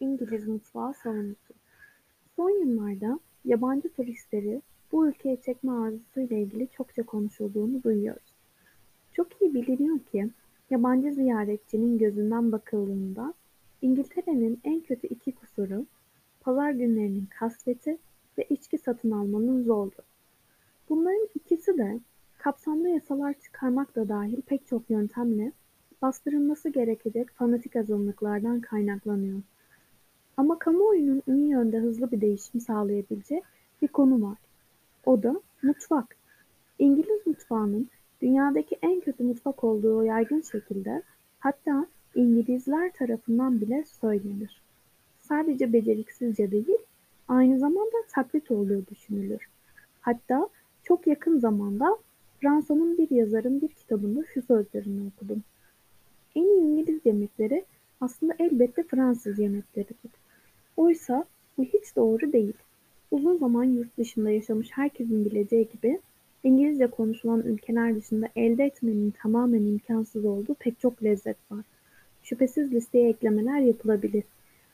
İngiliz mutfağı savunusu. Son yıllarda yabancı turistleri bu ülkeye çekme arzusuyla ilgili çokça konuşulduğunu duyuyoruz. Çok iyi biliniyor ki yabancı ziyaretçinin gözünden bakıldığında İngiltere'nin en kötü iki kusuru pazar günlerinin kasveti ve içki satın almanın zorluğu. Bunların ikisi de kapsamlı yasalar çıkarmak da dahil pek çok yöntemle bastırılması gerekecek fanatik azınlıklardan kaynaklanıyor. Ama kamuoyunun iyi yönde hızlı bir değişim sağlayabileceği bir konu var. O da mutfak. İngiliz mutfağının dünyadaki en kötü mutfak olduğu yaygın şekilde hatta İngilizler tarafından bile söylenir. Sadece beceriksizce değil, aynı zamanda taklit olduğu düşünülür. Hatta çok yakın zamanda Fransa'nın bir yazarın bir kitabında şu sözlerini okudum. En iyi İngiliz yemekleri aslında elbette Fransız yemekleridir. Oysa bu hiç doğru değil. Uzun zaman yurt dışında yaşamış herkesin bileceği gibi İngilizce konuşulan ülkeler dışında elde etmenin tamamen imkansız olduğu pek çok lezzet var. Şüphesiz listeye eklemeler yapılabilir.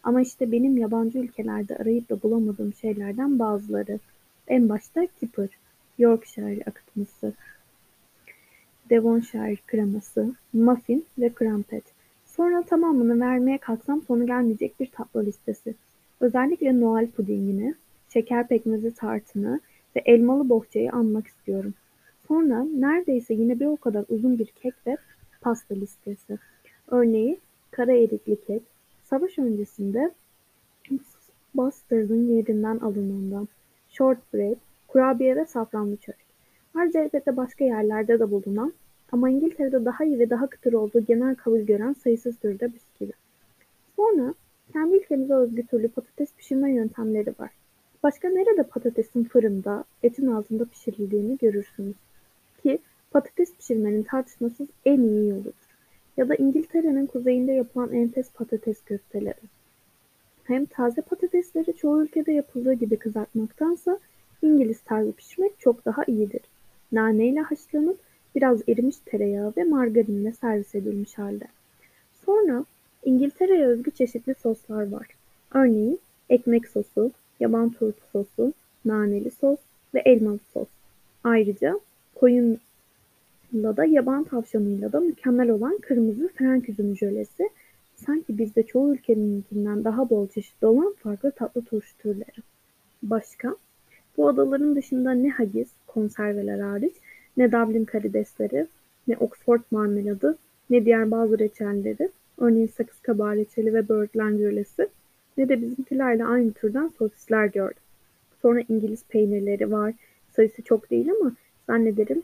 Ama işte benim yabancı ülkelerde arayıp da bulamadığım şeylerden bazıları. En başta kipper, Yorkshire akıtması, Devonshire kreması, muffin ve crumpet. Sonra tamamını vermeye kalksam sonu gelmeyecek bir tatlı listesi. Özellikle Noel pudingini, şeker pekmezi tartını ve elmalı bohçayı anmak istiyorum. Sonra neredeyse yine bir o kadar uzun bir kek ve pasta listesi. Örneği kara erikli kek, savaş öncesinde bastırın yerinden alınandan, shortbread, kurabiye ve safranlı çörek. Ayrıca elbette başka yerlerde de bulunan ama İngiltere'de daha iyi ve daha kıtır olduğu genel kabul gören sayısız türde bisküvi. Sonra kendi ülkemize özgü türlü patates pişirme yöntemleri var. Başka nerede patatesin fırında, etin altında pişirildiğini görürsünüz. Ki patates pişirmenin tartışmasız en iyi yoludur. Ya da İngiltere'nin kuzeyinde yapılan enfes patates köfteleri. Hem taze patatesleri çoğu ülkede yapıldığı gibi kızartmaktansa İngiliz tarzı pişirmek çok daha iyidir. Naneyle haşlanıp biraz erimiş tereyağı ve margarinle servis edilmiş halde. Sonra İngiltere'ye özgü çeşitli soslar var. Örneğin ekmek sosu, yaban turpu sosu, naneli sos ve elmalı sos. Ayrıca koyunla da yaban tavşanıyla da mükemmel olan kırmızı frenk üzümü jölesi, sanki bizde çoğu ülkeninkinden daha bol çeşitli olan farklı tatlı turşu türleri. Başka? Bu adaların dışında ne haggis, konserveler hariç, ne Dublin karidesleri, ne Oxford marmeladı, ne diğer bazı reçelleri, örneğin sakız kabağı reçeli ve böğürtlen jölesi, ne de bizimkilerle aynı türden sosisler gördüm. Sonra İngiliz peynirleri var. Sayısı çok değil ama zannederim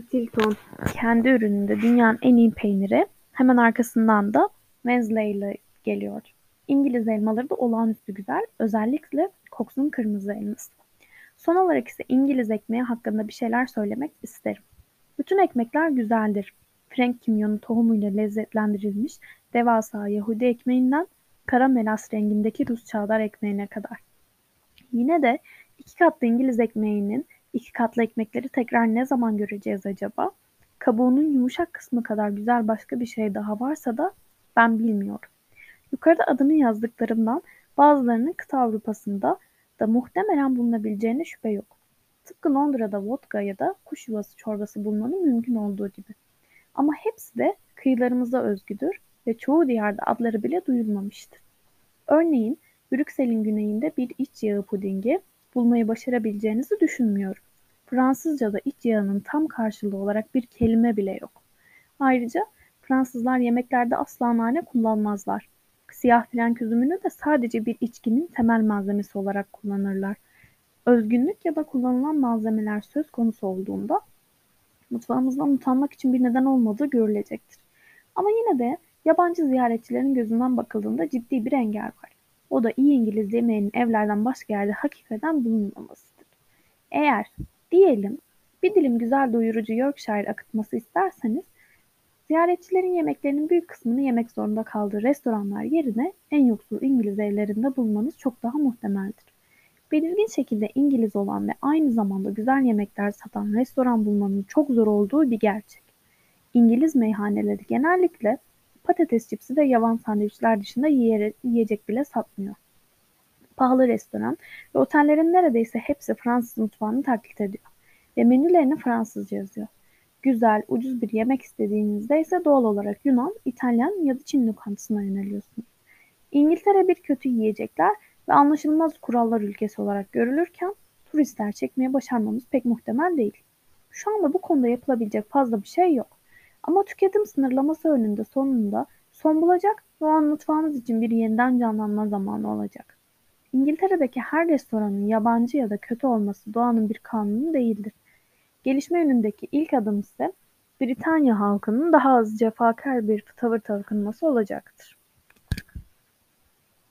Stilton kendi ürününde dünyanın en iyi peyniri. Hemen arkasından da Wednesday ile geliyor. İngiliz elmaları da olağanüstü güzel. Özellikle Cox'un kırmızı elması. Son olarak ise İngiliz ekmeği hakkında bir şeyler söylemek isterim. Bütün ekmekler güzeldir. Frank kimyonu tohumuyla lezzetlendirilmiş devasa Yahudi ekmeğinden kara melas rengindeki Rus çavdar ekmeğine kadar. Yine de iki katlı İngiliz ekmeğinin iki katlı ekmekleri tekrar ne zaman göreceğiz acaba? Kabuğunun yumuşak kısmı kadar güzel başka bir şey daha varsa da ben bilmiyorum. Yukarıda adını yazdıklarımdan bazılarının kıta Avrupa'sında da muhtemelen bulunabileceğine şüphe yok. Tıpkı Londra'da vodka ya da kuş yuvası çorbası bulmanın mümkün olduğu gibi. Ama hepsi de kıyılarımıza özgüdür ve çoğu diyarda adları bile duyulmamıştır. Örneğin Brüksel'in güneyinde bir iç yağı pudingi bulmayı başarabileceğinizi düşünmüyorum. Fransızca'da iç yağının tam karşılığı olarak bir kelime bile yok. Ayrıca Fransızlar yemeklerde asla nane kullanmazlar. Siyah frenk üzümünü de sadece bir içkinin temel malzemesi olarak kullanırlar. Özgünlük ya da kullanılan malzemeler söz konusu olduğunda mutfağımızdan utanmak için bir neden olmadığı görülecektir. Ama yine de yabancı ziyaretçilerin gözünden bakıldığında ciddi bir engel var. O da iyi İngiliz yemeğinin evlerden başka yerde hakikaten bulunmamasıdır. Eğer diyelim bir dilim güzel doyurucu Yorkshire akıtması isterseniz ziyaretçilerin yemeklerinin büyük kısmını yemek zorunda kaldığı restoranlar yerine en yoksul İngiliz evlerinde bulmanız çok daha muhtemeldir. Belirgin şekilde İngiliz olan ve aynı zamanda güzel yemekler satan restoran bulmanın çok zor olduğu bir gerçek. İngiliz meyhaneleri genellikle Patates cipsi ve yavan sandviçler dışında yiyecek bile satmıyor. Pahalı restoran ve otellerin neredeyse hepsi Fransız mutfağını taklit ediyor ve menülerini Fransızca yazıyor. Güzel, ucuz bir yemek istediğinizde ise doğal olarak Yunan, İtalyan ya da Çin lokantasına yöneliyorsunuz. İngiltere bir kötü yiyecekler ve anlaşılmaz kurallar ülkesi olarak görülürken turistler çekmeye başarmamız pek muhtemel değil. Şu anda bu konuda yapılabilecek fazla bir şey yok. Ama tüketim sınırlaması önünde sonunda son bulacak ve o an mutfağımız için bir yeniden canlanma zamanı olacak. İngiltere'deki her restoranın yabancı ya da kötü olması doğanın bir kanunu değildir. Gelişme yönündeki ilk adım ise Britanya halkının daha az cefakar bir tavır takınması olacaktır.